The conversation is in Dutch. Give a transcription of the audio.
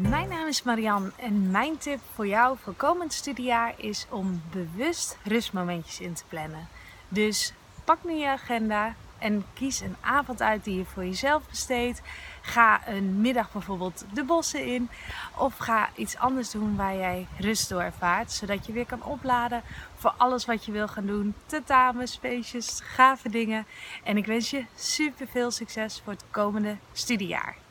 Mijn naam is Marian en mijn tip voor jou voor komend studiejaar is om bewust rustmomentjes in te plannen. Dus pak nu je agenda en kies een avond uit die je voor jezelf besteedt. Ga een middag bijvoorbeeld de bossen in of ga iets anders doen waar jij rust door ervaart, zodat je weer kan opladen voor alles wat je wil gaan doen. Tentamens, feestjes, gave dingen. En ik wens je super veel succes voor het komende studiejaar.